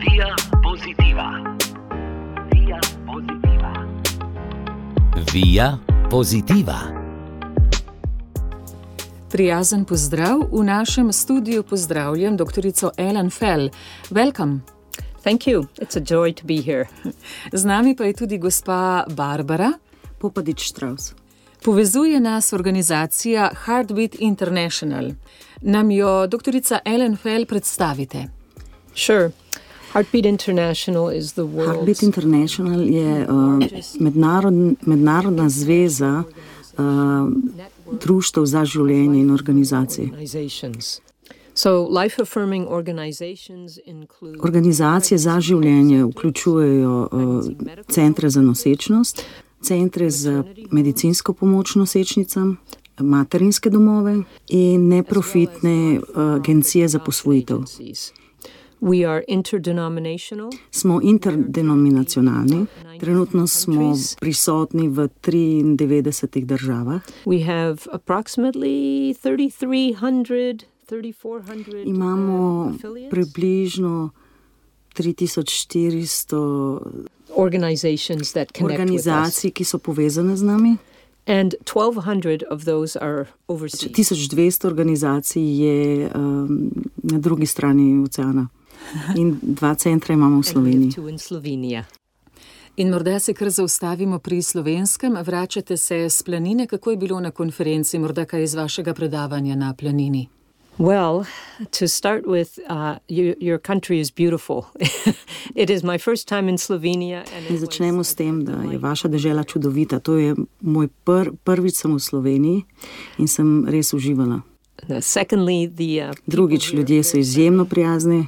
Via pozitiva. Via pozitiva. Via pozitiva. Prijazen pozdrav v našem studiu pozdravljam dr. Ellen Fell. Welcome. Thank you. It's a joy to be here. Z nami pa je tudi gospa Barbara. Popadič Štraus. Povezuje nas organizacija Heartbeat International. Nam jo dr. Ellen Fell predstavite. Sure. Heartbeat International is the world's Heartbeat International je uh, mednarod, mednarodna zveza uh, društv za življenje in organizacij. organizations. So, life affirming organizations include Organizacije za življenje vključujejo uh, centre za nosečnost, centre za medicinsko pomoč nosečnicam, materinske domove in neprofitne uh, agencije za posvojitev. Smo interdenominacionalni, trenutno smo prisotni v 93 državah. We have approximately 3,300, 3,400 Imamo približno 3400 organizations that connect with us. organizacij, ki so povezane z nami. And 1,200 of those are overseas. 1200 organizacij je um, na drugi strani oceana. In dva centra imamo v Sloveniji. two in Slovenia. In morda se kar zaustavimo pri slovenskem. Vračate se z planine, kako je bilo na konferenci, morda kaj iz vašega predavanja na planini. Well, to start with, uh, your, your country is beautiful. it is my first time in Slovenia. And začnemo s tem, da je vaša država čudovita. To je moj pr, prvič sem v Sloveniji in sem res uživala. Secondly, the uh, Drugič, ljudje so izjemno prijazni.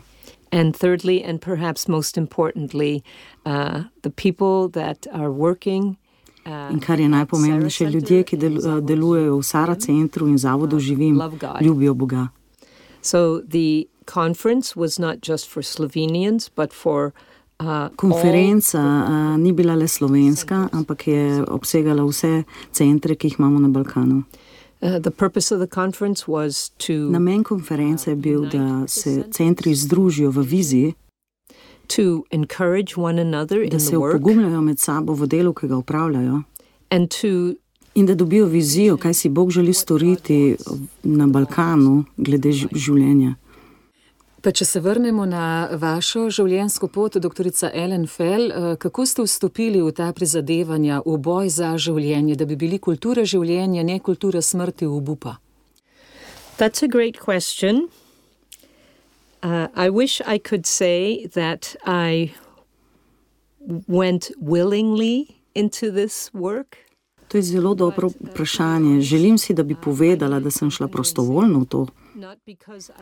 And thirdly, and perhaps most importantly, uh, the people that are working. Uh, In kar je najpomembnejše, ljudje, ki del, delujejo v Sara centru in zavodu Živim, ljubijo Boga. So the conference was not just for Slovenians, but for uh, Konferenca a, ni bila le slovenska, ampak je obsegala vse centre, ki jih imamo na Balkanu. Uh, the purpose of the conference was to Namen konference je bil, da se centri združijo v viziji, to encourage one another da in se opogumljajo med sabo v delu, ki ga upravljajo. and to In da dobijo vizijo, kaj si Bog želi storiti na Balkanu glede življenja. Pa če se vrnemo na vašo življenjsko pot, dr. Ellen Fell, eh, kako ste vstopili v ta prizadevanja, v boj za življenje, da bi bili kultura življenja, ne kultura smrti, obupa? That's a great question. Uh, I wish I could say that I went willingly into this work. To je zelo dobro vprašanje. Želim si, da bi povedala, da sem šla prostovoljno v to.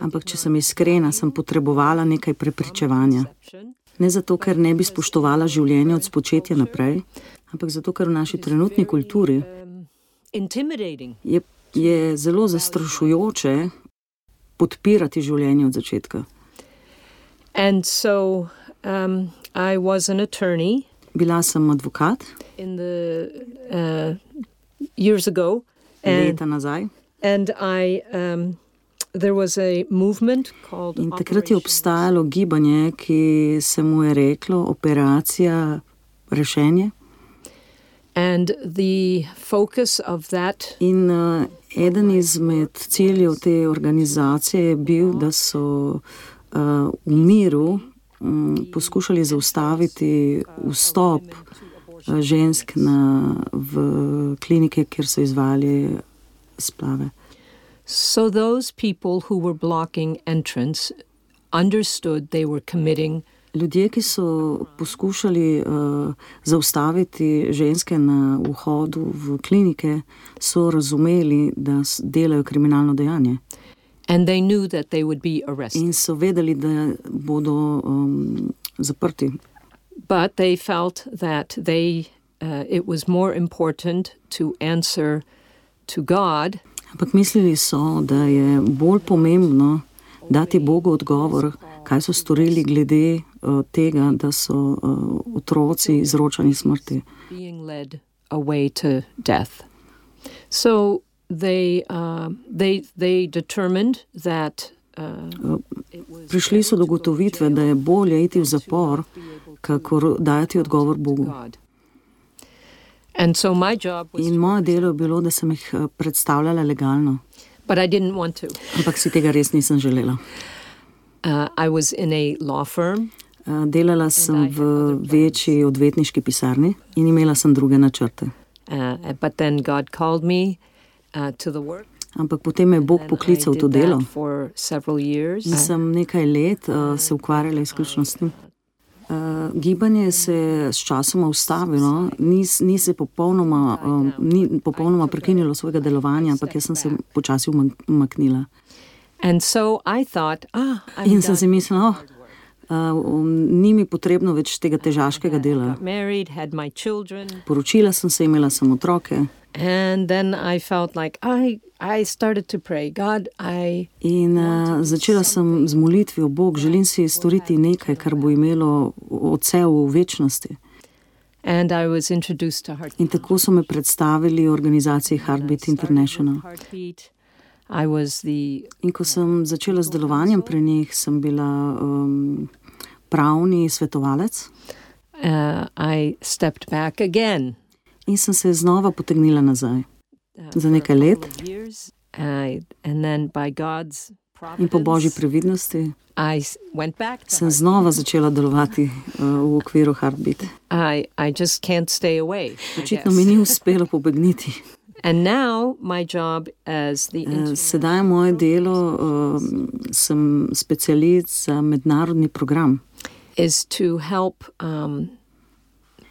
Ampak, če sem iskrena, sem potrebovala nekaj prepričevanja. Ne zato, ker ne bi spoštovala življenje od spočetja naprej, ampak zato, ker v naši trenutni kulturi um, je, je zelo zastrašujoče podpirati življenje od začetka. And so um, I was an attorney Bila sem advokat in the uh, years ago, and leta nazaj and I um, there was a movement called in takrat je obstajalo gibanje, ki se mu je reklo operacija rešenje. And the focus of that In uh, eden izmed ciljev te organizacije je bil, da so uh, v miru um, poskušali zaustaviti vstop uh, žensk na, v klinike, kjer so izvali splave. So those people who were blocking entrance understood they were committing Ljudje, ki so poskušali uh, zaustaviti ženske na vhodu v klinike, so razumeli, da delajo kriminalno dejanje. In so vedeli, da bodo um, zaprti. But they felt that they uh, it was more important to answer to God Ampak mislili so, da je bolj pomembno dati Bogu odgovor, kaj so storili glede uh, tega, da so uh, otroci izročani smrti. So they uh, they they determined that uh, Prišli so do ugotovitve, da je bolje iti v zapor, kakor dajati odgovor Bogu. God. And so my job was, In moje delo je bilo, da sem jih eh, predstavljala legalno, but I didn't want to. ampak si tega res nisem želela. Uh, I was in a law firm, Eh, Delala sem v večji odvetniški pisarni in imela sem druge načrte. uh, but then God called me uh, to the work. Ampak potem me je Bog poklical v to delo in sem nekaj let uh, se ukvarjala izključno s tem. Uh, gibanje se je s časoma ustavilo, ni, ni se popolnoma, um, ni popolnoma prekinilo svojega delovanja, ampak jaz sem se počasi umak- umaknila. So thought, ah, In sem si mislila, oh, uh, ni mi potrebno več tega težaškega dela. Poročila sem se, imela sem otroke and then I felt like I I started to pray, God, I in uh, začela sem z molitvijo, Bog, želim si storiti nekaj, kar bo imelo odsev v večnosti. and I was introduced to Heart In tako so me predstavili organizaciji Heartbeat International. Heartbeat. I was the In ko sem začela z delovanjem pri njih, sem bila um, pravni svetovalec uh, I stepped back again in sem se znova potegnila nazaj. Za nekaj let. In po božji previdnosti sem znova začela delovati uh, v okviru Heartbeat. I I just can't stay away. I Očitno mi ni uspelo pobegniti. And now my job as the Eh, Sedaj je moje delo, uh, sem specialist za mednarodni program. is to help um,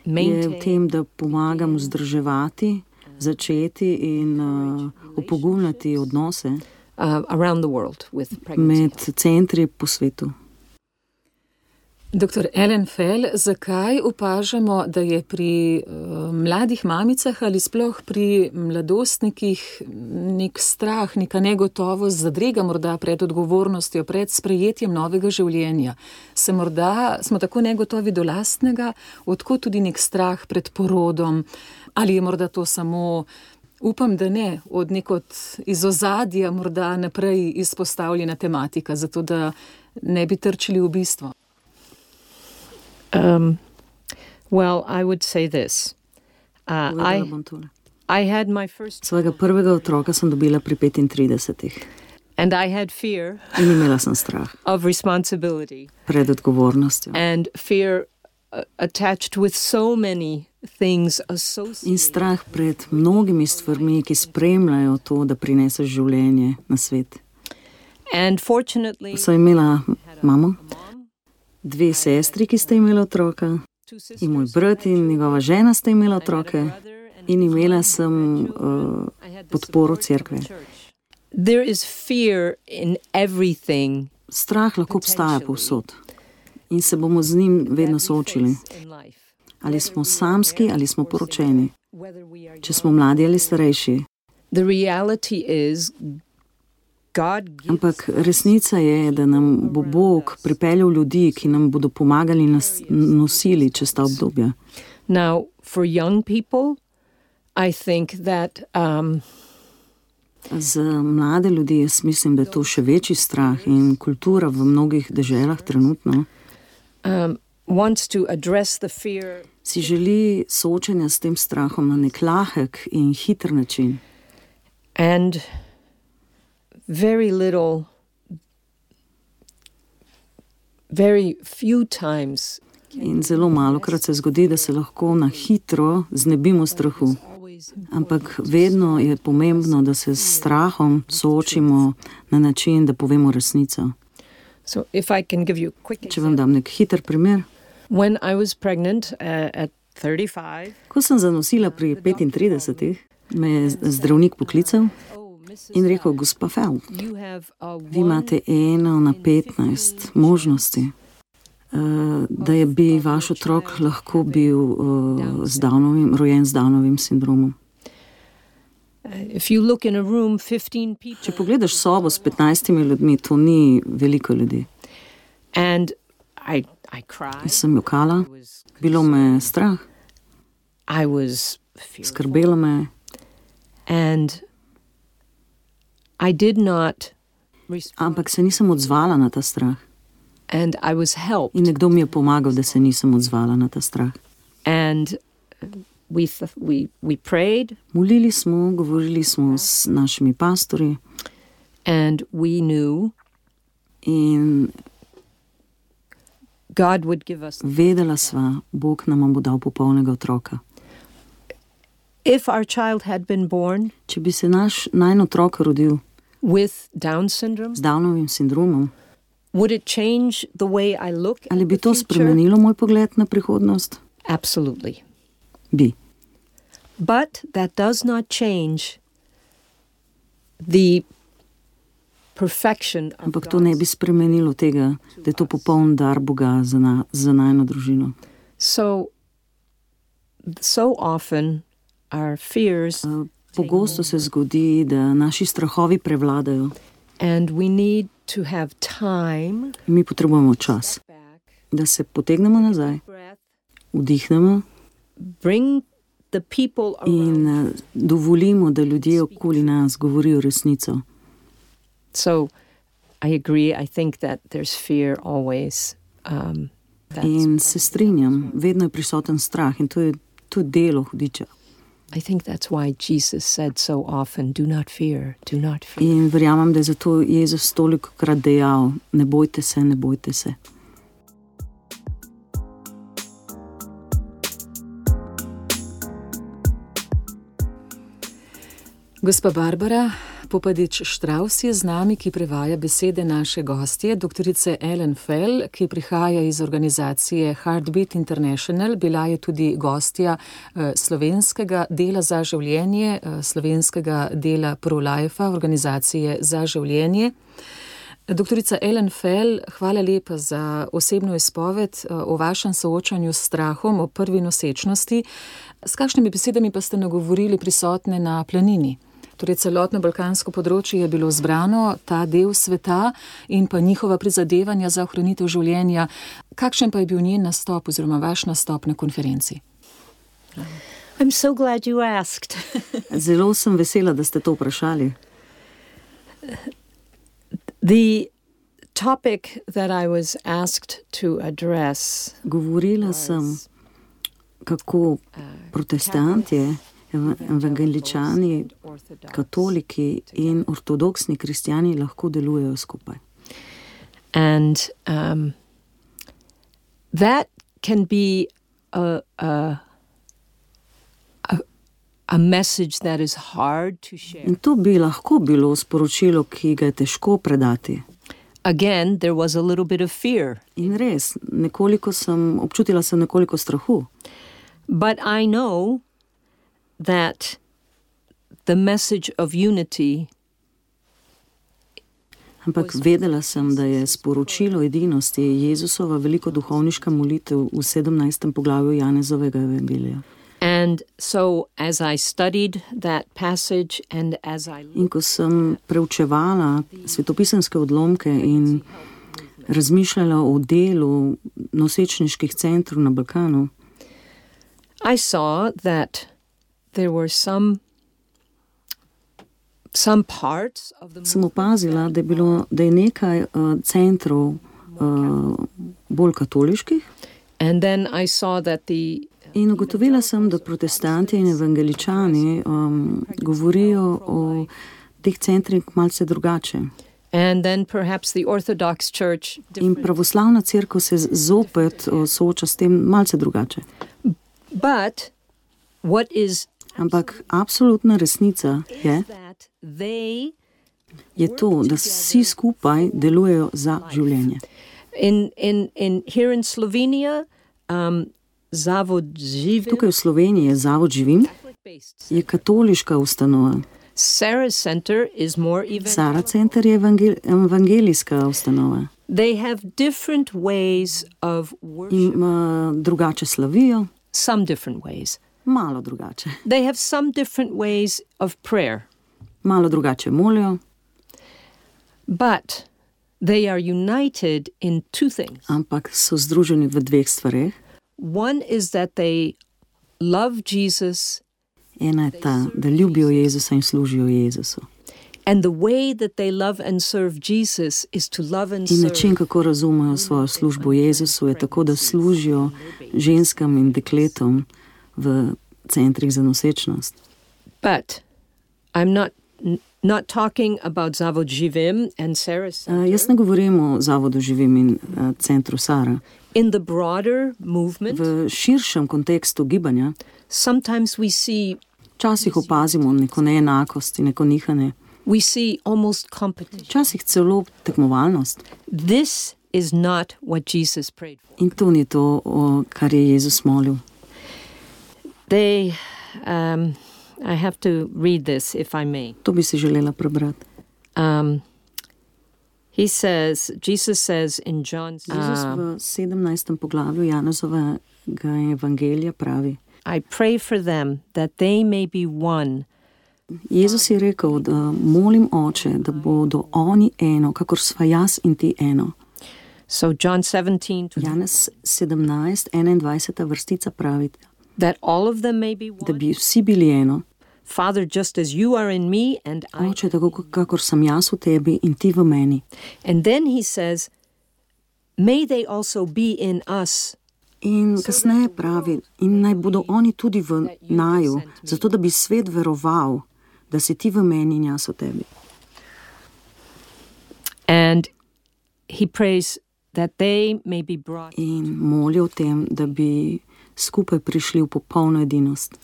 Je v maintain tem, da pomagam vzdrževati, začeti in uh, opogumljati odnose uh, around the world with pregnancy. med centri po svetu. Dr. Ellen Fell, zakaj opažamo, da je pri uh, mladih mamicah ali sploh pri mladostnikih nek strah, neka negotovost, zadrega morda pred odgovornostjo, pred sprejetjem novega življenja? Se morda smo tako negotovi do lastnega, odkot tudi nek strah pred porodom, ali je morda to samo. Upam, da ne, od nekod iz ozadja morda naprej izpostavljena tematika, zato da ne bi trčili v bistvo. Um, well, I would say this. Uh, I. I had my first, Svojega prvega otroka sem dobila pri 35 and I had fear in imela sem strah of responsibility pred odgovornostjo. and fear uh, attached with so many things In associated. strah pred mnogimi stvarmi, ki spremljajo to, da prineseš življenje na svet. And fortunately, Sem imela mamo, dve sestri, ki sta imela otroka, in moj brat in njegova žena sta imela otroke, in imela sem uh, podporo cerkve. Strah lahko obstaja povsod in se bomo z njim vedno soočili. Ali smo samski ali smo poročeni, če smo mladi ali starejši. The reality is, Ampak resnica je, da nam bo Bog pripeljal ljudi, ki nam bodo pomagali nas nosili čez ta obdobja. now for young people. I think that um, Za mlade ljudi jaz mislim, da je to še večji strah in kultura v mnogih deželah trenutno um, wants to address the fear si želi soočenja s tem strahom na nek lahek in hiter način. and very little, very few times. In zelo malo krat se zgodi, da se lahko na hitro znebimo strahu. Ampak vedno je pomembno, da se s strahom soočimo na način, da povemo resnico. So, if I can give you a quick Če vam example, dam nek hiter primer. when I was pregnant uh, at 35, Ko sem zanosila pri 35, me je zdravnik poklical. In rekel: Gospa Fel, you have a vi imate eno na 15 možnosti, uh, da je bi vaš otrok lahko bil uh, z Downovim, rojen z Downovim sindromom. If you look in a room, 15 people, Če pogledaš sobo s 15 ljudmi, to ni veliko ljudi. Jaz sem jokala, bilo me je strah, skrbelo me je. and I did not respond. Ampak se nisem odzvala na ta strah. And I was helped. In nekdo mi je pomagal, da se nisem odzvala na ta strah. And we, we, we prayed, Molili smo, govorili smo s našimi pastorji and we knew in God would give us. vedela sva, Bog nam bo dal popolnega otroka. If our child had been born Če bi se naš najn otrok rodil with Down syndrome, z Downovim sindromom, would it change the way I look ali bi to spremenilo moj pogled na prihodnost? Absolutely. Bi. But that does not change the perfection of Ampak to ne bi spremenilo tega, da je to popoln dar Boga za, na, za najno družino. So, so often our fears, Uh, Pogosto se zgodi, da naši strahovi prevladajo and we need to have time, in mi potrebujemo čas, da se potegnemo nazaj, vdihnemo in uh, dovolimo, da ljudje okoli nas govorijo resnico. So, I agree. I think that there's fear always. Um, In se strinjam, vedno je prisoten strah in to je, to je delo hudiča. I think that's why Jesus said so often, "Do not fear, do not fear." In verjamem, da je zato Jezus toliko krat dejal: Ne bojte se, ne bojte se. Gospa Barbara Popadič Štraus je z nami, ki prevaja besede naše gostje, doktorice Ellen Fell, ki prihaja iz organizacije Heartbeat International, bila je tudi gostja eh, slovenskega dela za življenje, eh, slovenskega dela ProLife, organizacije za življenje. Doktorica Ellen Fell, hvala lepa za osebno izpoved eh, o vašem soočanju s strahom, o prvi nosečnosti. S kakšnimi besedami pa ste nagovorili prisotne na planini? Torej, celotno balkansko področje je bilo zbrano, ta del sveta in pa njihova prizadevanja za ohranitev življenja. Kakšen pa je bil njen nastop oziroma vaš nastop na konferenci? I'm so glad you asked. Zelo sem vesela, da ste to vprašali. the topic that I was asked to address Govorila sem, kako protestantje, eva- evangeličani, katoliki in ortodoksni kristijani lahko delujejo skupaj. and um, that can be a, a a a message that is hard to share. In to bi lahko bilo sporočilo, ki ga je težko predati. Again, there was a little bit of fear, In res, nekoliko sem občutila sem nekoliko strahu, but I know that the message of unity ampak vedela sem, da je sporočilo edinosti Jezusova velikoduhovniška molitev v 17. poglavju Janezovega evangelija. And so, as I studied that passage and as I In ko sem preučevala svetopisanske odlomke in razmišljala o delu nosečniških centrov na Balkanu, I saw that there were some some parts of the sem opazila, da je, bilo, da je nekaj uh, centrov uh, bolj katoliških. and then I saw that the In ugotovila sem, da protestanti in evangeličani um, govorijo o teh centrih malce drugače. and then perhaps the Orthodox Church In pravoslavna crkva se zopet uh, sooča s tem malce drugače. But what is Ampak absolutna resnica je, je to, da vsi skupaj delujejo za življenje. in in in here in Slovenia, um, Zavod Živim Tukaj v Sloveniji je Zavod Živim, je katoliška ustanova. Sarah Center is more even. Sara Center je evangel, evangelijska ustanova. They have different ways of worship. In uh, drugače slavijo, Some different ways. Malo drugače. They have some different ways of prayer, Malo drugače molijo, but they are united in two things. ampak so združeni v dveh stvareh. One is that they love Jesus Ena je ta, da ljubijo Jezusa in služijo Jezusu. And the way that they love and serve Jesus is to love and In način, kako razumejo svojo službo Jezusu, je tako, da služijo ženskam in dekletom v centrih za nosečnost. But I'm not not talking about Zavod Živim and Sarah Uh, Center. jaz ne govorim o Zavodu Živim in uh, centru Sara. In the broader movement, V širšem kontekstu gibanja sometimes we see včasih opazimo neko neenakost in neko nihanje, we see almost competition. včasih celo tekmovalnost. This is not what Jesus prayed for. In to ni to, o, kar je Jezus molil. They, um, I have to read this if I may. To bi si želela prebrati. Um, he says, Jesus says in John, Jezus uh, v 17. poglavju Janezovega evangelija pravi: I pray for them that they may be one, Jezus je rekel, da molim oče, da bodo oni eno, kakor sva jaz in ti eno. So John 17, to Janez 17, 21. vrstica pravi, that all of them may be da one. bi vsi bili eno. Father, just as you are in me and I. Oče, tako kakor sem jaz v tebi in ti v meni. And then he says, may they also be in us, In kasneje pravi, in naj bodo oni tudi v naju, zato da bi svet veroval, da si ti v meni in jaz v tebi. and he prays that they may be brought. In molijo o tem, da bi skupaj prišli v popolno edinost.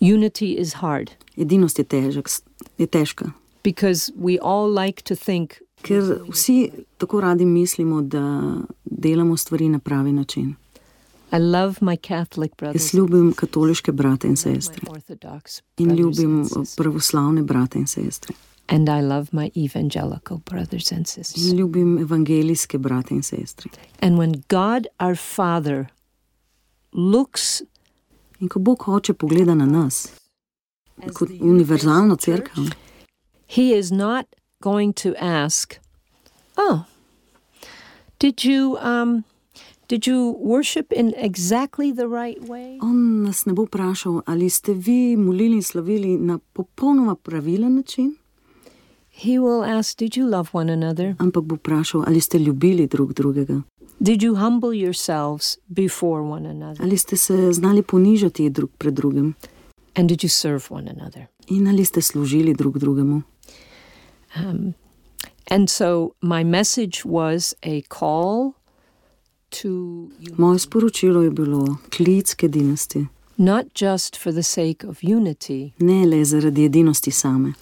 Unity is hard Edinost je, težek, je težka, because we all like to think ker vsi tako radi mislimo, da delamo stvari na pravi način. I love my Catholic brothers, Jaz ljubim katoliške brate in sestre Orthodox in ljubim and sisters, pravoslavne brate in sestre. and I love my evangelical brothers and sisters. In ljubim evangelijske brate in sestre. And when God our Father looks. In ko Bog hoče pogleda na nas, kot univerzalno crkvo, He is not going to ask, "Oh, did you um, did you worship in exactly the right way?" on nas ne bo vprašal, ali ste vi molili in slavili na popolnoma pravilen način, He will ask, "Did you love one another? ampak bo vprašal, ali ste ljubili drug drugega, Did you humble yourselves before one another? ali ste se znali ponižati drug pred drugim And did you serve one another?" in ali ste služili drug drugemu. Um, and so my message was a call to Moje sporočilo je bilo klic k edinosti, not just for the sake of unity, ne le zaradi edinosti same,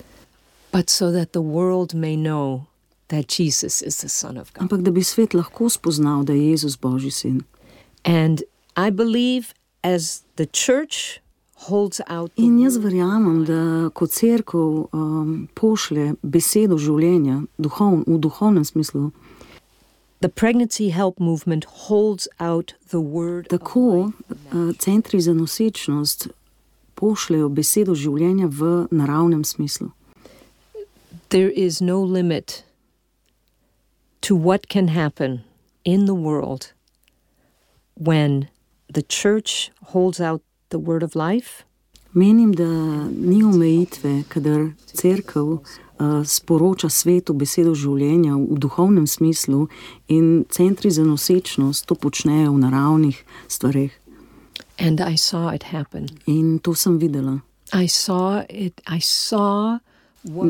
but so that the world may know that Jesus is the Son of God. ampak da bi svet lahko spoznal, da je Jezus Božji sin. And I believe as the church holds out the In jaz verjamem, da ko crkv um, pošlje besedo življenja duhov, v duhovnem smislu, the pregnancy help movement holds out the word tako uh, centri za nosečnost pošljejo besedo življenja v naravnem smislu. There is no limit to what can happen in the world when the church holds out the word of life Menim, da ni omejitve, kadar crkv uh, sporoča svetu besedo življenja v duhovnem smislu in centri za nosečnost to počnejo v naravnih stvareh. and I saw it happen. In to sem videla. I saw it I saw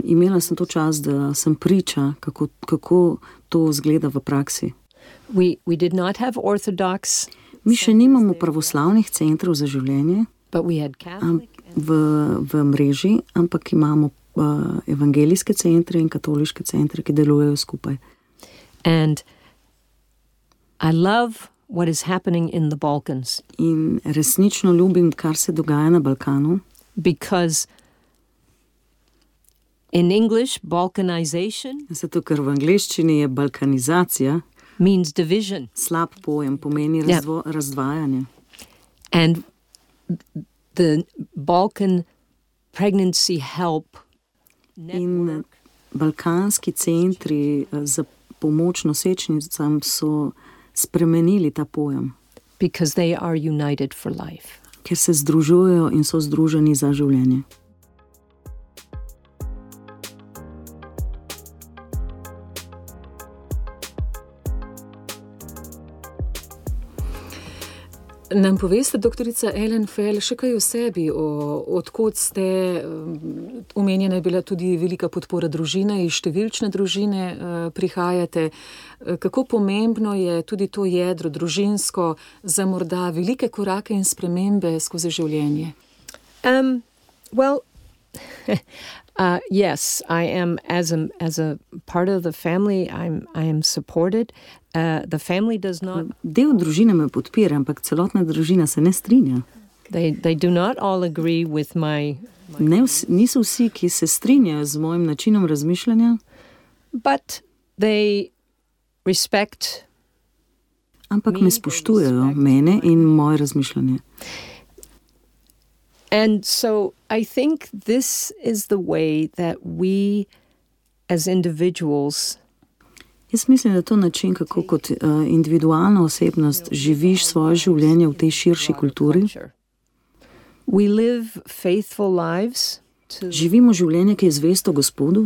Imela sem to čas, da sem priča, kako, kako to zgleda v praksi. we we did not have orthodox Mi še nimamo pravoslavnih centrov za življenje v, v mreži, ampak imamo uh, evangelijske centre in katoliške centre, ki delujejo skupaj. And I love what is happening in the Balkans In resnično ljubim, kar se dogaja na Balkanu, because in English, Balkanization zato ker v angleščini je balkanizacija means division. slab pojem, pomeni Ja. razvo, razdvajanje. And the Balkan pregnancy help In network balkanski centri eh, za pomoč nosečnicam so spremenili ta pojem, because they are united for life. ker se združujejo in so združeni za življenje. Nam poveste, doktorica Ellen Fell, še kaj o sebi, o, odkot ste, omenjena je bila tudi velika podpora družine, iz številčne družine prihajate. Kako pomembno je tudi to jedro družinsko za morda velike korake in spremembe skozi življenje? Um, well, uh, yes, I am as a as a part of the family. I'm I am supported. The family does not. Del družine me podpira, ampak celotna družina se ne strinja. They they do not all agree with my. Ne vsi, niso vsi, ki se strinjajo z mojim načinom razmišljanja, But they respect ampak me spoštujejo, mene in moje razmišljanje. And so I think this is the way that we as individuals Jaz mislim, da je to način, kako kot uh, individualna osebnost živiš svoje življenje v tej širši kulturi. Živimo življenje, ki je zvesto Gospodu,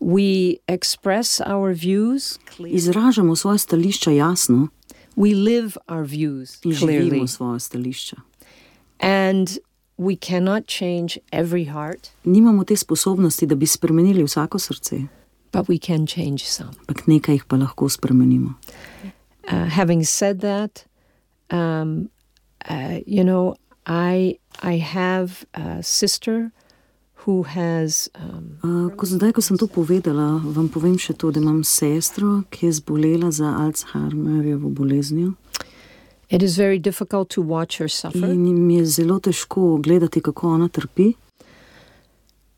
we express our views clearly. izražamo svoje stališča jasno in živimo svoje stališča. And we cannot change every heart, Nimamo te sposobnosti, da bi spremenili vsako srce, but we can change some. ampak nekaj jih pa lahko spremenimo. Uh, having said that, um, uh, you know, I I have a sister who has um, Uh, ko zdaj, ko sem to povedala, vam povem še to, da imam sestro, ki je zbolela za Alzheimerjevo boleznijo it is very difficult to watch her suffer. in mi je zelo težko gledati, kako ona trpi.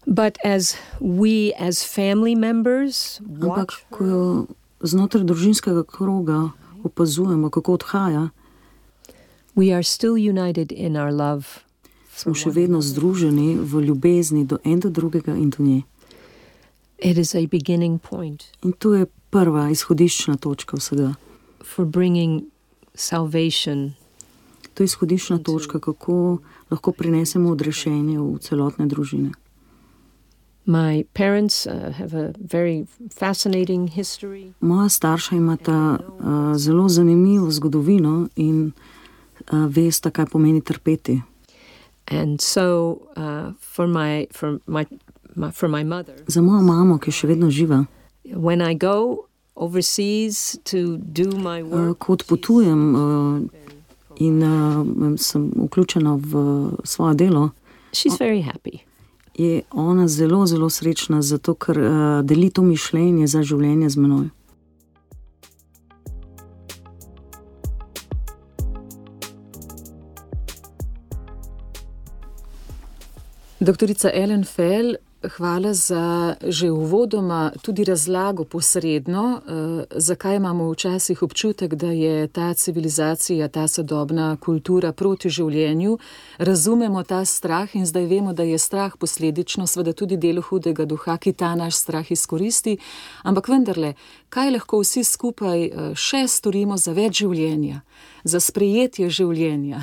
But as we as family members Ampak, watch ko jo znotraj družinskega kroga opazujemo, kako odhaja, we are still united in our love. smo še vedno združeni v ljubezni do en do drugega in do nje. It is a beginning point In to je prva izhodiščna točka vsega. for bringing salvation To je izhodiščna točka, kako lahko prinesemo odrešenje v celotne družine. My parents uh, have a very fascinating history. Moja starša imata uh, zelo zanimivo zgodovino in uh, vesta, kaj pomeni trpeti. And so, uh, for my for my, my for my mother, Za mojo mamo, ki je še vedno živa, when I go overseas to do my uh, work, ko odpotujem uh, in uh, sem vključena v svoje delo, she's very happy. Je ona zelo, zelo srečna, zato ker uh, deli to mišljenje za življenje z menoj. Doktorica Ellen Fell, hvala za že uvodoma tudi razlago posredno, eh, zakaj imamo včasih občutek, da je ta civilizacija, ta sodobna kultura proti življenju. Razumemo ta strah in zdaj vemo, da je strah posledično seveda tudi del hudega duha, ki ta naš strah izkoristi. Ampak vendarle, kaj lahko vsi skupaj eh, še storimo za več življenja, za sprejetje življenja?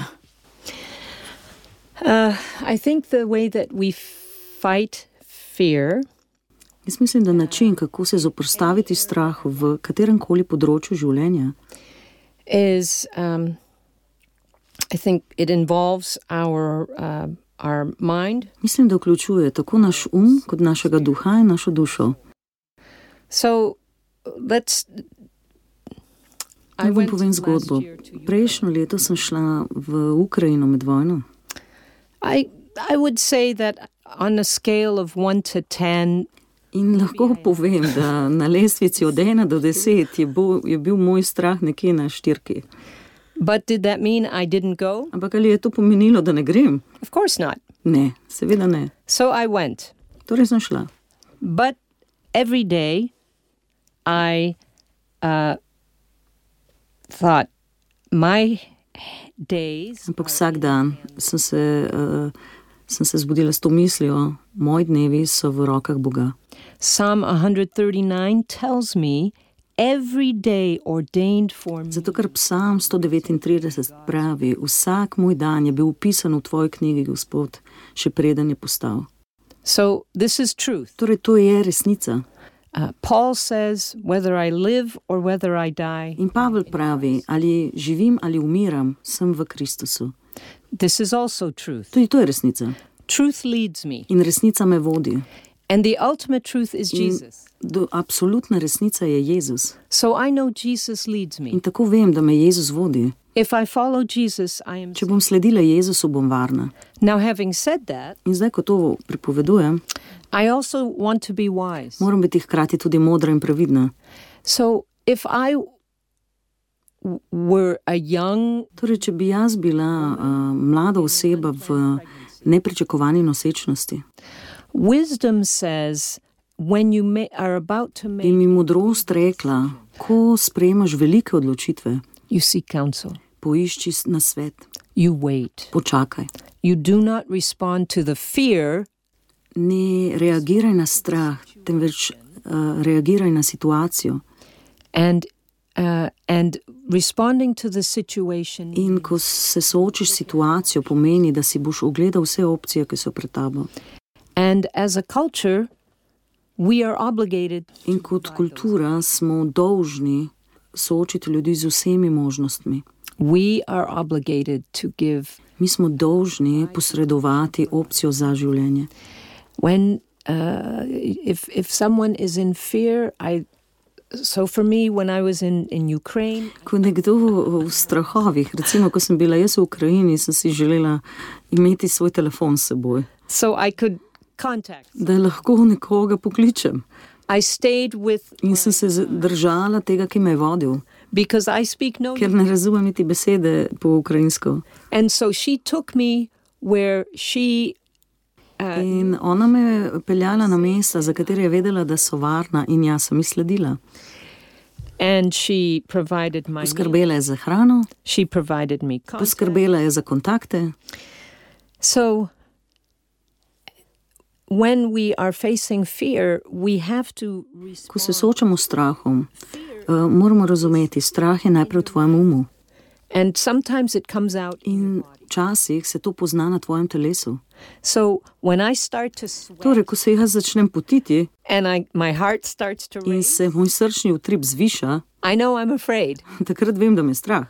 Uh, I think the way that we fight fear Jaz mislim, da način, kako se zoprstaviti strahu v katerem koli področju življenja, is, um, I think, it involves our uh, our mind. mislim, da vključuje tako naš um, kot našega duha in našo dušo. So let's. Naj vam povem zgodbo. Prejšnjo leto sem šla v Ukrajino med vojno. I I would say that on a scale of one to ten, In lahko povem, da na lestvici od 1 do 10 je, bo, je bil moj strah nekje na štirki. but did that mean I didn't go? Ampak ali je to pomenilo, da ne grem? Of course not. Ne, seveda ne. So I went, Torej sem šla. but every day, I uh, thought my days. Ampak vsak dan sem se, uh, sem se zbudila s to mislijo, moji dnevi so v rokah Boga. Psalm 139 tells me every day ordained for me. Zato ker psalm 139 pravi, vsak moj dan je bil upisan v tvoji knjigi, Gospod, še preden je postal. So this is truth. Torej, to je resnica. Uh, Paul says, whether I live or whether I die, In Pavel pravi, ali živim ali umiram, sem v Kristusu. Tudi to je resnica. In resnica me vodi. and the ultimate truth is In Jesus. do, absolutna resnica je Jezus. So I know Jesus leads me. In tako vem, da me Jezus vodi. If I follow Jesus, I am. Če bom sledila Jezusu, bom varna. Now, having said that, In zdaj, ko to pripovedujem, I also want to be wise. moram biti hkrati tudi modra in previdna. So if I w- were a young Torej, če bi jaz bila uh, mlada oseba v nepričakovani nosečnosti, wisdom says when you ma- are about to bi make, mi modrost rekla, ko sprejemaš velike odločitve, you seek counsel, poišči na svet, you wait. počakaj. You do not respond to the fear, Ne reagiraj na strah, temveč uh, reagiraj na situacijo. and uh, and responding to the situation. In ko se soočiš s situacijo, pomeni, da si boš ogledal vse opcije, ki so pred tabo. And as a culture, we are obligated In kot kultura smo dolžni soočiti ljudi z vsemi možnostmi. we are obligated to give Mi smo dolžni posredovati opcijo za življenje. when uh, if if someone is in fear i Ko nekdo v strahovih, recimo, ko sem bila jaz v Ukrajini, sem si želela imeti svoj telefon s seboj, so i could contact da lahko nekoga pokličem. In sem se držala tega, ki me je vodil, no ker ne razumem niti besede po ukrajinsko. uh, In ona me je peljala na mesta, za katere je vedela, da so varna, in jaz sem ji sledila. and she provided my needs. Poskrbela je za hrano, she provided me contact. poskrbela je za kontakte. so when we are facing fear we have to Ko se soočamo s strahom, uh, moramo razumeti, strah je najprej v tvojem umu. In včasih se to pozna na tvojem telesu. So when I start to sweat Torej, ko se jaz začnem potiti and I my heart starts to in se moj srčni utrip zviša, I know I'm afraid. takrat vem, da me je strah.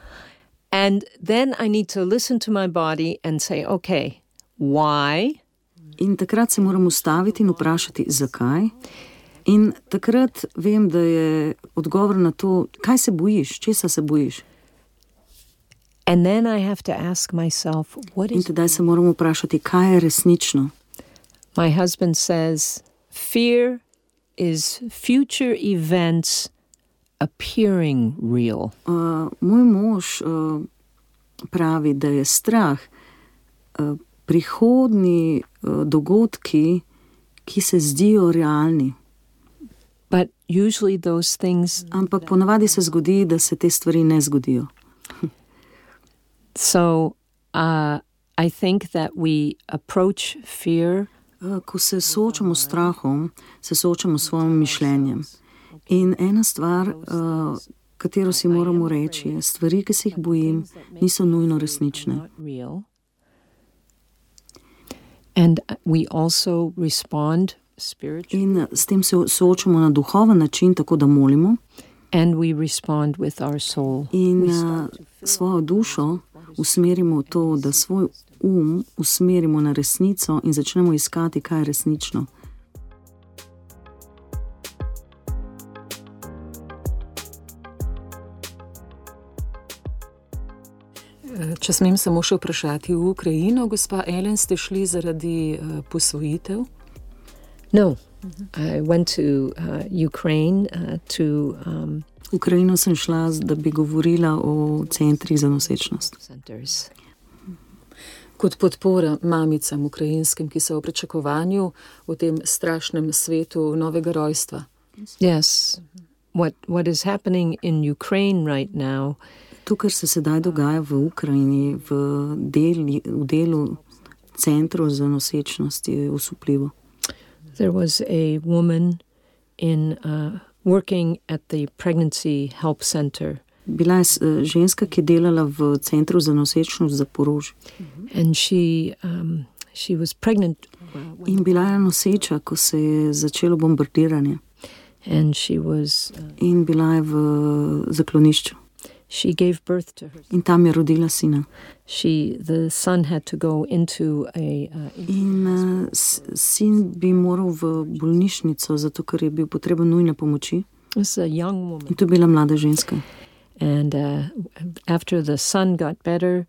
And then I need to listen to my body and say, okay, why? In takrat se moram ustaviti in vprašati, zakaj. In takrat vem, da je odgovor na to, kaj se bojiš, česa se bojiš. And then I have to ask myself, In tedaj se moramo vprašati, kaj je resnično. my husband says, fear is future events appearing real. Uh, moj mož uh, pravi, da je strah uh, prihodni uh, dogodki, ki se zdijo realni. But usually those things Ampak ponavadi se zgodi, da se te stvari ne zgodijo. so uh, I think that we approach fear Uh, Ko se soočamo s strahom, se soočamo s svojim mišljenjem. In ena stvar, uh, katero si moramo reči, je, stvari, ki se jih bojim, niso nujno resnične. not real. And we also respond spiritually In s tem se soočamo na duhoven način, tako da molimo and we respond with our soul. in uh, svojo dušo usmerimo v to, da svoj um usmerimo na resnico in začnemo iskati, kaj je resnično. Če smem samo še vprašati, v Ukrajino, gospa Ellen, ste šli zaradi uh, posvojitev? No, I went to uh, Ukraine uh, to um, V Ukrajino sem šla, da bi govorila o centrih za nosečnost. centers. Kot podpora mamicam ukrajinskim, ki so v pričakovanju v tem strašnem svetu novega rojstva. Yes, what what is happening in Ukraine right now To, kar se sedaj dogaja v Ukrajini, v, deli, v delu centrov za nosečnost, je osupljivo. There was a woman in uh, working at the pregnancy help center, Bila je eh, ženska, ki je delala v centru za nosečnost za porož. and she um, she was pregnant, In bila je noseča, ko se je začelo bombardiranje. And she was, uh, in bila je v zaklonišču. She gave birth to her. In tam je rodila sina. She, the son had to go into a, uh, in- uh, sin bi moral v bolnišnico, zato ker je bil potreben nujne pomoči. In to je bila mlada ženska. And uh, after the son got better,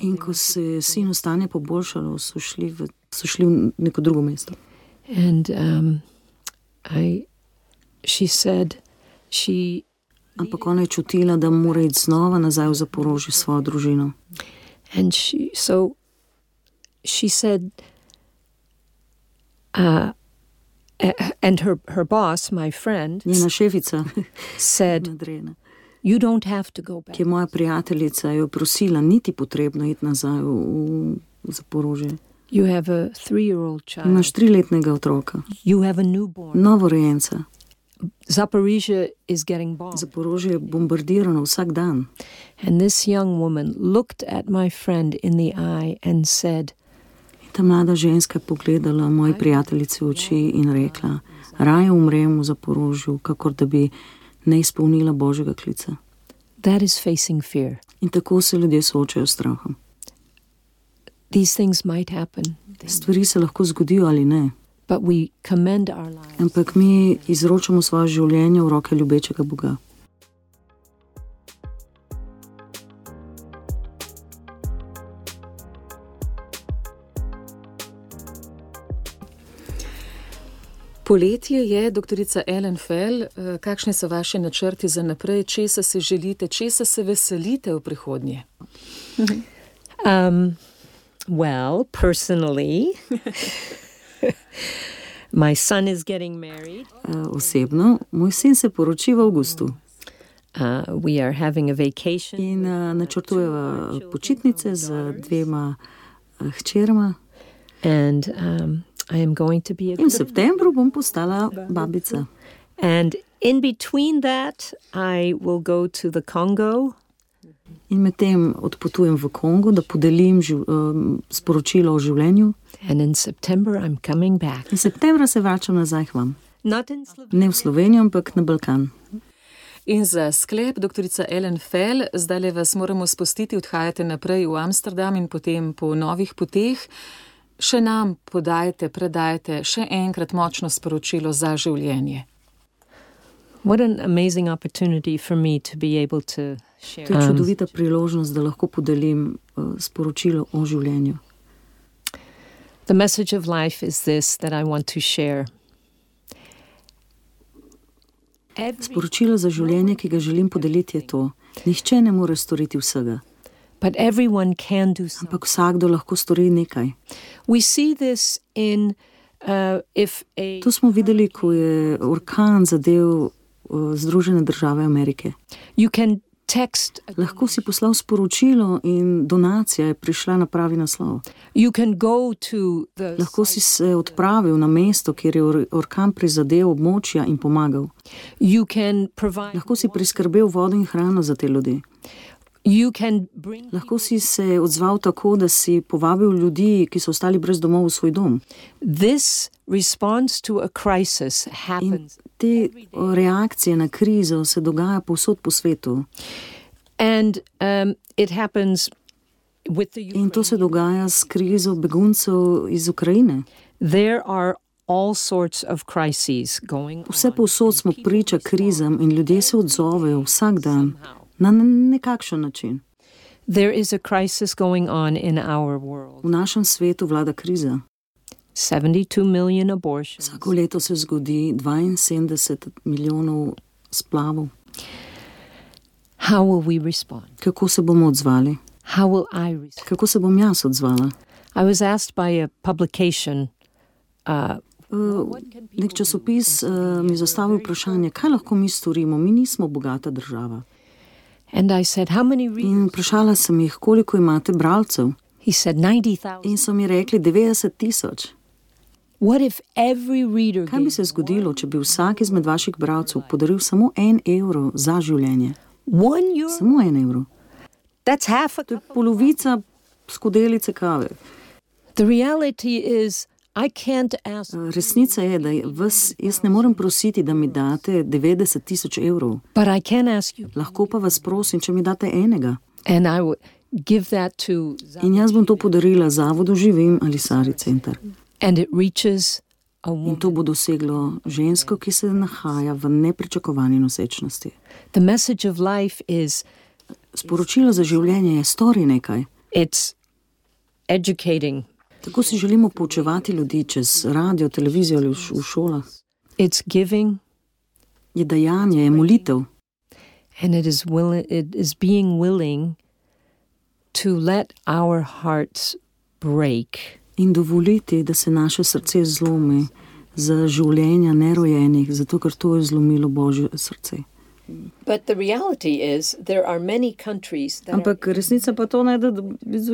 In ko se je sinu stanje poboljšalo, so šli v, so šli v neko drugo mesto. and um, I, she said, she Ampak ona je čutila, da mora iti znova nazaj v Zaporožje s svojo družino. and she so she said uh, and her her boss my friend Njena šefica, said nadrejena, you don't have to go back ki je moja prijateljica, jo prosila, niti potrebno iti nazaj v, v Zaporožje. you have a three-year-old child Imaš triletnega otroka, you have a newborn novorojenca. Zaporizhia is getting bombed Zaporožje je bombardirano vsak dan. and this young woman looked at my friend in the eye and said In ta mlada ženska je pogledala moji prijateljici v oči in rekla: Raje umrem v Zaporožju, kakor da bi ne izpolnila božjega klica. that is facing fear In tako se ljudje soočajo s strahom. these things might happen Stvari se lahko zgodijo ali ne, but we commend our lives ampak mi izročamo svoje življenje v roke ljubečega Boga. Poletje je, doktorica Ellen Fell, eh, kakšni so vaši načrti za naprej, česa se želite, česa se veselite v prihodnje? Um, well, personally, my son is getting married. Osebno, moj sin se poroči v avgustu Uh, we are having a vacation, in e, načrtujeva počitnice z dvema hčerama. and um, I am going to be a In v septembru bom postala babica. And in between that, I will go to the Congo In medtem odpotujem v Kongo, da podelim živ, um, sporočilo o življenju. in September I'm coming back. In septembra se vračam nazaj k vam. Ne v Slovenijo, ampak na Balkan. In za sklep, doktorica Ellen Fell, zdaj le vas moramo spustiti, odhajate naprej v Amsterdam in potem po novih poteh. Še nam podajte, predajte še enkrat močno sporočilo za življenje. What an amazing opportunity for me to be able to share. To je Um, čudovita priložnost, da lahko podelim uh, sporočilo o življenju. the message of life is this that I want to share. Sporočilo za življenje, ki ga želim podeliti, je to: Nihče ne more storiti vsega, but everyone can do something. ampak vsakdo lahko stori nekaj. We see this in uh, if a To smo videli, ko je orkan zadev Združene države Amerike. text, Lahko si poslal sporočilo in donacija je prišla na pravi naslov. the Lahko si se odpravil na mesto, kjer je or- orkan prizadel območja in pomagal. provide Lahko si priskrbel vodo in hrano za te ljudi. Lahko si se odzval tako, da si povabil ljudi, ki so ostali brez domov v svoj dom. this response to a crisis In happens te reakcije na krizo se dogaja povsod po svetu. and um, it happens with the In to se dogaja s krizo beguncev iz Ukrajine. there are all sorts of crises going Vse povsod smo priča krizam in ljudje se odzovejo vsak dan na nekakšen način. there is a crisis going on in our world V našem svetu vlada kriza. 72 million abortions Vsako leto se zgodi 72 milijonov splavov. how will we respond Kako se bomo odzvali? how will i respond Kako se bom jaz odzvala? i was asked by a publication uh, Uh, nek časopis uh, mi zastavi vprašanje, kaj lahko mi storimo, mi nismo bogata država. And i said how many readers In vprašala sem jih, koliko imate bralcev. said 90000 In so mi rekli 90 tisoč. what if every reader Kaj bi se zgodilo, če bi vsak izmed vaših bralcev podaril samo en evro za življenje? Samo en evro. that's half a To je cup of polovica skodelice kave. The reality is, Resnica je, da vas, jaz ne morem prositi, da mi date 90 tisoč evrov. but I can ask you. Lahko pa vas prosim, če mi date enega. And I would give that to, In jaz bom to podarila Zavodu Živim ali Sari Center. In woman. to bo doseglo žensko, ki se nahaja v nepričakovani nosečnosti. The message of life is Sporočilo za življenje je: stori nekaj. it's educating, Tako si želimo poučevati ljudi čez radio, televizijo ali v šolah. it's giving, Je dejanje, je molitev. and it is willing. It is being willing to let our hearts break In dovoliti, da se naše srce zlomi za življenja nerojenih, zato ker to je zlomilo Božje srce. But the reality is, there are many countries that Ampak resnica pa to ne, da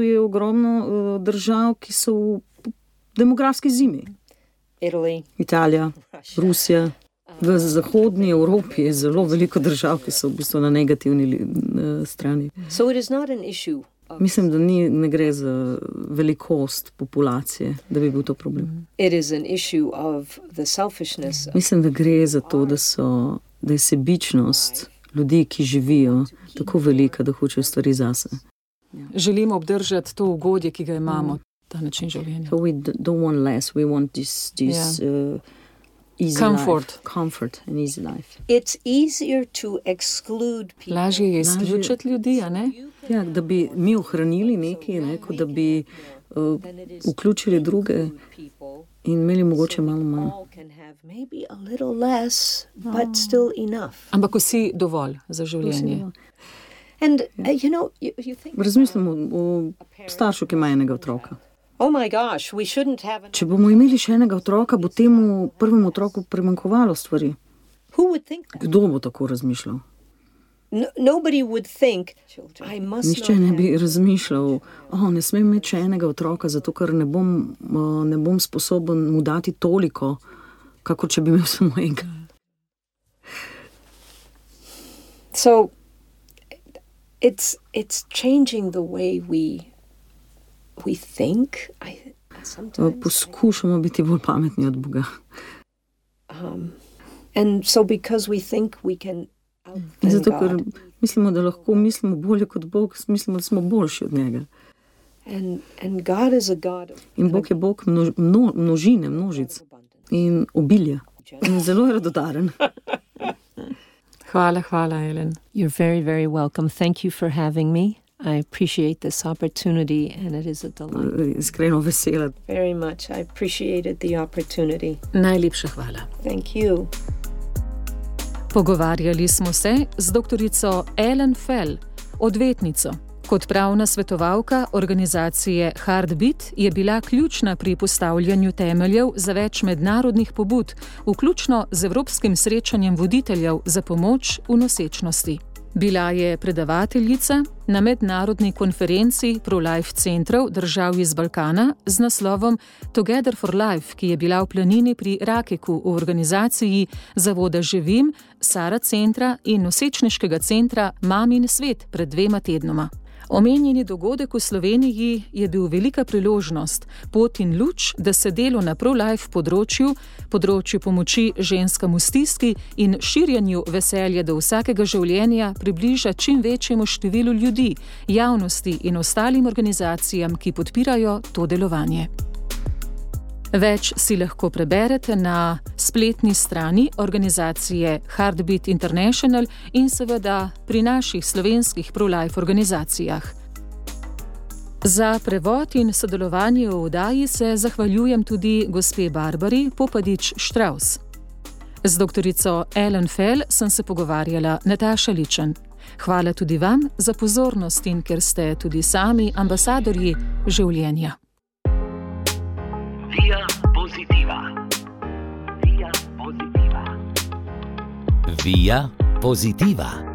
je ogromno uh, držav, ki so v demografski zimi. are Italy, Italija, Rusija. V zahodnji Evropi je zelo veliko držav, ki so v bistvu na negativni eh, strani. so it is not an issue. Mislim, da ni, ne gre za velikost populacije, da bi bil to problem. selfishness. Mislim, da gre za to, da, so, da je sebičnost ljudi, ki živijo, tako velika, da hočejo stvari zase. Želimo obdržati to ugodje, ki ga imamo, ta način življenja. So we d- don't want less, we want this, this uh, easy Comfort. life. comfort and easy life. It's easier to exclude people. Lažje je izključiti ljudi, a ne? Ja, da bi mi ohranili nekaj, ne, kot da bi uh, vključili druge people. in imeli mogoče malo manj. All can have maybe a little less, but still enough. Ampak vsi dovolj za življenje. And uh, you know, you, you think, Razmislimo o staršu, ki ima enega otroka. Oh my gosh, we shouldn't have. Če bomo imeli še enega otroka, bo temu prvemu otroku primankovalo stvari. who would think that? Kdo bo tako razmišljal? No, nobody would think. I must Nihče ne bi razmišljal, da ne smem imeti še enega otroka, zato ker ne bom, uh, ne bom sposoben mu dati toliko, kot če bi imel samo enega. So it's it's changing the way we we think. I Uh, sometimes, Poskušamo biti bolj pametni od Boga. um, and so because we think we can In Zato, ker God, mislimo, da lahko mislimo bolje kot Bog, mislimo, da smo boljši od njega. and and God is a God of In Bog je Bog množ, mno, množine, množic in obilja. In zelo je radodaren. Hvala, hvala, Ellen. You're very, very welcome. Thank you for having me. I appreciate this opportunity, and it is a delight. Iskreno vesela. Very much. I appreciated the opportunity. Najlepša hvala. Thank you. Pogovarjali smo se z doktorico Ellen Fell, odvetnico. Kot pravna svetovalka organizacije Heartbeat je bila ključna pri postavljanju temeljev za več mednarodnih pobud, vključno z Evropskim srečanjem voditeljev za pomoč v nosečnosti. Bila je predavateljica na mednarodni konferenci pro-life centrov držav iz Balkana z naslovom Together for Life, ki je bila v planini pri Rakeku v organizaciji Zavoda Živim, Sara centra in nosečniškega centra Mamin svet pred dvema tednoma. Omenjeni dogodek v Sloveniji je bil velika priložnost, pot in luč, da se delo na pro-life področju, področju pomoči ženskam v stiski in širjenju veselja do vsakega življenja približa čim večjemu številu ljudi, javnosti in ostalim organizacijam, ki podpirajo to delovanje. Več si lahko preberete na spletni strani organizacije Heartbeat International in seveda pri naših slovenskih pro-life organizacijah. Za prevod in sodelovanje v oddaji se zahvaljujem tudi gospe Barbari Popadič Štraus. Z doktorico Ellen Fell sem se pogovarjala Nataša Ličen. Hvala tudi vam za pozornost in ker ste tudi sami ambasadorji življenja. Via positiva. Via positiva. Via positiva.